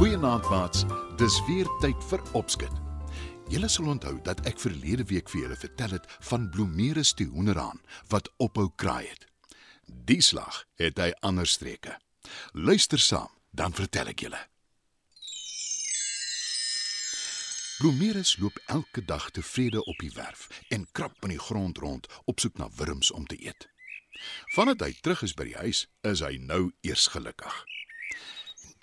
Goeienaand maats. Dis weer tyd vir opskud. Julle sal onthou dat ek verlede week vir julle vertel het van Bloemeris die hoenderhaan wat ophou kraai het. Die slag het hy ander streke. Luister saam, dan vertel ek julle. Bloemeris loop elke dag tevrede op die werf en krap in die grond rond op soek na wurms om te eet. Vandat hy terug is by die huis, is hy nou eers gelukkig.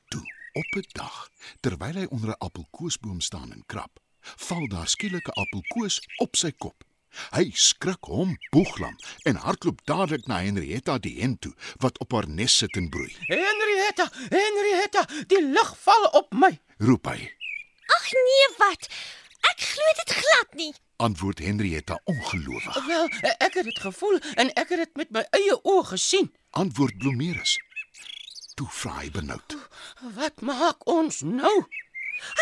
Toe, op 'n dag, terwyl hy onder 'n appelkoesboom staan en krap, val daar skielik 'n appelkoes op sy kop. Hy skrik hom boeglam en hardloop dadelik na Henrietta die hen toe wat op haar nes sit en broei. Henrietta, Henrietta, die lig val op my. Roep hy. Ag nee, wat? Ek glo dit glad nie. Antwoord Henrietta ongelowig. Wel, ek het dit gevoel en ek het dit met my eie oë gesien. Antwoord Bloemeris. Toe vra hy benoud. Wat maak ons nou?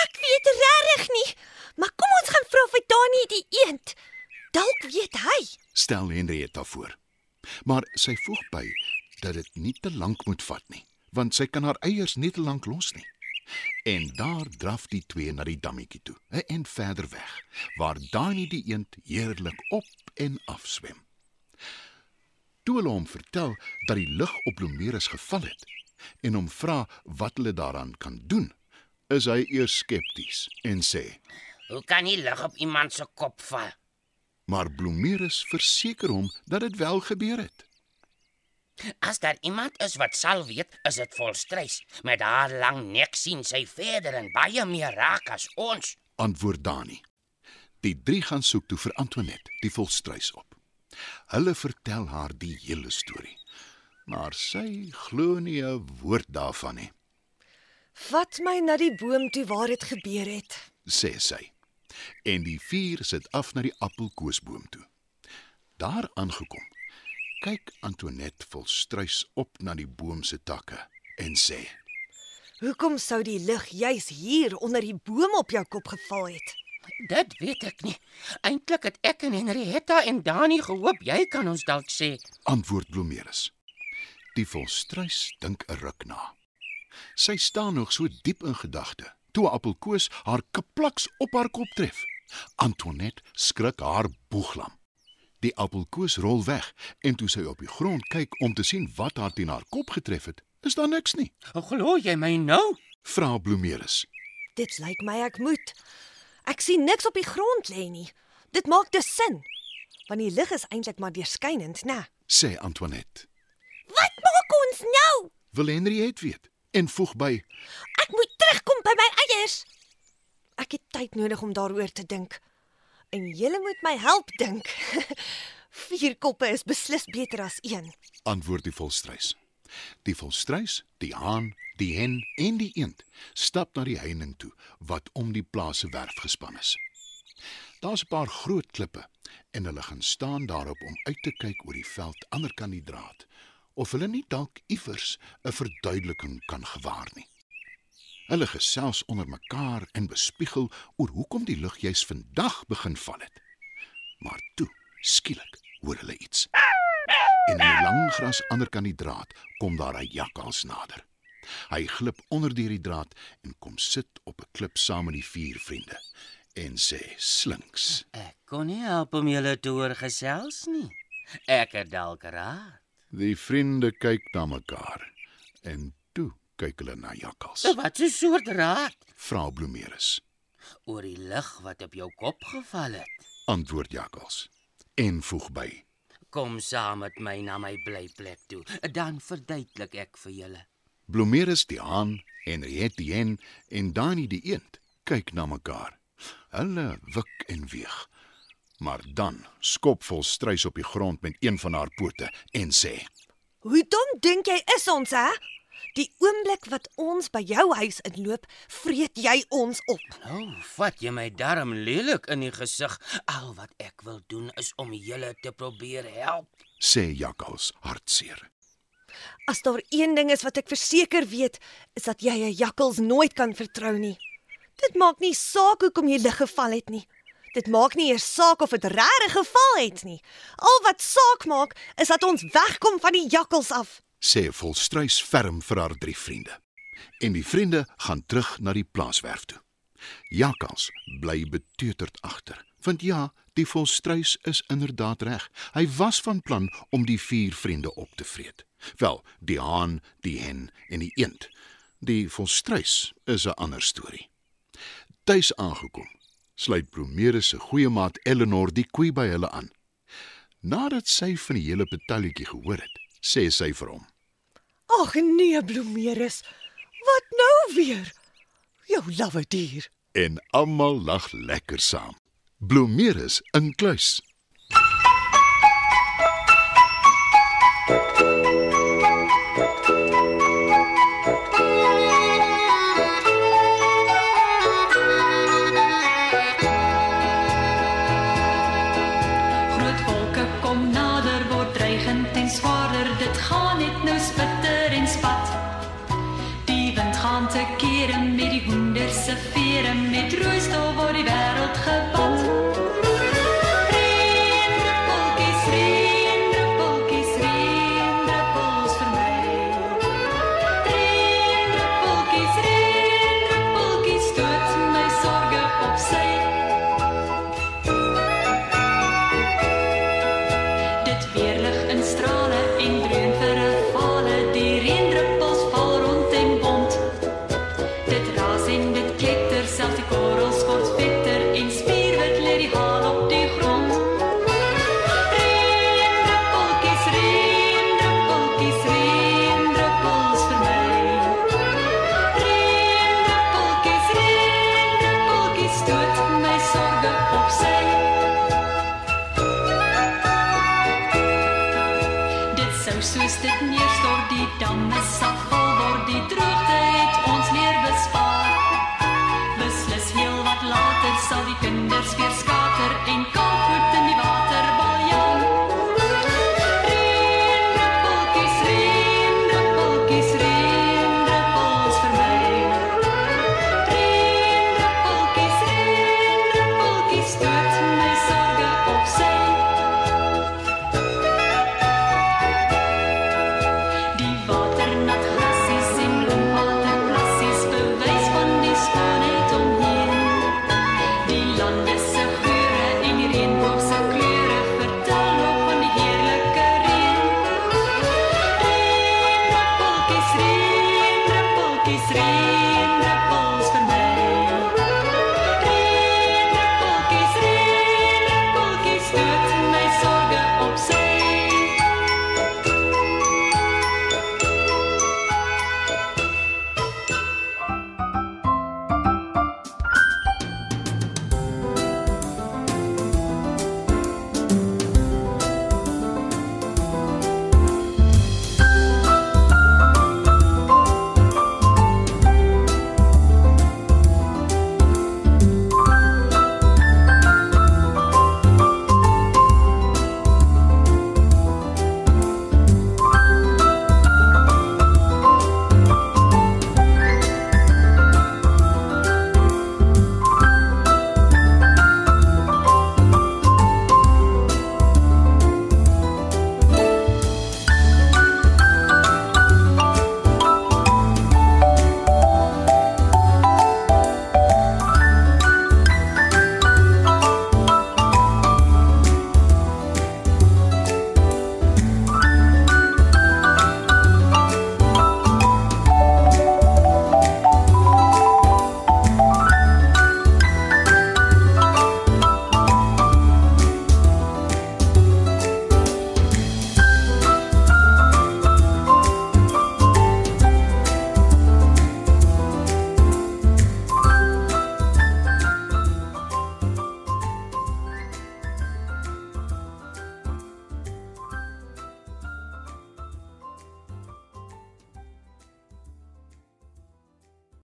Ek weet regtig nie. Maar kom ons gaan vra vir Dani die eend. Dalk weet hy. Stel Henrietta voor. Maar sy voeg by dat dit nie te lank moet vat nie, want sy kan haar eiers nie te lank los nie. En daar draf die twee na die dammetjie toe, 'n en verder weg, waar Dani die eend heerlik op en af swem. Toe hulle hom vertel dat die lig op Bloemeris geval het en hom vra wat hulle daaraan kan doen, is hy eers skepties en sê: Hoe kan die lig op iemand se kop val? "Maar Bloemeris verseker hom dat dit wel gebeur het." As daar iemand is wat sal weet, is dit volstrys. Met haar lang nek sien sy verder en baie meer raak as ons. antwoord Dani. Die drie gaan soek toe vir Antoinette, die volstruis op. Hulle vertel haar die hele storie. Maar sy glo nie 'n woord daarvan nie, Vat my na die boom toe waar dit gebeur het. sê sy. En die vier sit af na die appelkoesboom toe. Daar aangekom, kyk Antoinette volstruis op na die boom se takke en sê: Hoekom sou die lig juis hier onder die boom op jou kop geval het? Dit weet ek nie. Eintlik het ek en Henrietta en Dani gehoop jy kan ons dalk sê. antwoord Bloemeris. Die volstruis dink 'n ruk na. Sy staan nog so diep in gedagte toe 'n appelkoes haar kaplaks op haar kop tref. Antoinette skrik haar boeglam. Die appelkoes rol weg en toe sy op die grond kyk om te sien wat haar teen haar kop getref het, is daar niks nie. Glo jy my nou? Vra Bloemeris. Dit lyk my ek moet. Ek sien niks op die grond lê nie. Dit maak dus sin. Want die lig is eintlik maar deurskynend, né? sê Antoinette. Wat maak ons nou? Wil Henriette weet en voeg by: Ek moet terugkom by my eiers. Ek het tyd nodig om daaroor te dink. En julle moet my help dink. Vier koppe is beslis beter as een. antwoord die volstruis. Die volstruis, die haan, die hen en die eend stap na die heining toe wat om die plaas se werf gespan is. Daar's 'n paar groot klippe en hulle gaan staan daarop om uit te kyk oor die veld ander kant die draad of hulle nie dalk iewers 'n verduideliking kan gewaar nie. Hulle gesels onder mekaar en bespiegel oor hoekom die lug juis vandag begin val het. Maar toe, skielik, hoor hulle iets. En in die lang gras ander kant die draad kom daar 'n jakkals nader. Hy glip onder deur die draad en kom sit op 'n klip saam met die vier vriende en sê slinks: Ek kon nie help om julle te hoor gesels nie. Ek het dalk raad. Die vriende kyk na mekaar en toe kyk hulle na jakkals. Wat 'n soort raad Vra Bloemeris. oor die lig wat op jou kop geval het. Antwoord jakkals en voeg by: Kom saam met my na my blyplek toe, dan verduidelik ek vir julle. Bloemeris die haan, Henriette die hen en Dani die eend kyk na mekaar. Hulle wik en weeg. Maar dan skop volstruis op die grond met een van haar pote en sê: Hoe dom dink jy is ons, hè? Die oomblik wat ons by jou huis inloop, vreet jy ons op. Nou, vat jy my darm lelik in die gesig. Al wat ek wil doen is om julle te probeer help. sê jakkals hartseer. As daar een ding is wat ek verseker weet, is dat jy 'n jakkals nooit kan vertrou nie. Dit maak nie saak hoekom jy lig geval het nie. Dit maak nie eers saak of dit regtig geval het nie. Al wat saak maak, is dat ons wegkom van die jakkals af. Sê Volstruis ferm vir haar drie vriende. En die vriende gaan terug na die plaaswerf toe. Jakkals bly beteuterd agter, want ja, die Volstruis is inderdaad reg. Hy was van plan om die vier vriende op te vreet. Wel, die haan, die hen en die eend. Die Volstruis is 'n ander storie. Tuis aangekom, sluit Bromeres se goeie maat Eleanor die koei by hulle aan. Nadat sy van die hele betalletjie gehoor het, sê sy vir hom: Ag nee, Bloemerus. Wat nou weer? Jou lawwe dier. en almal lag lekker saam. Bloemeres in kluis. Groot wolke kom nader word dreigend en swaarder dit gaan net nou spitter se vere met rooistof word die wêreld gevat Beslis heel wat later sal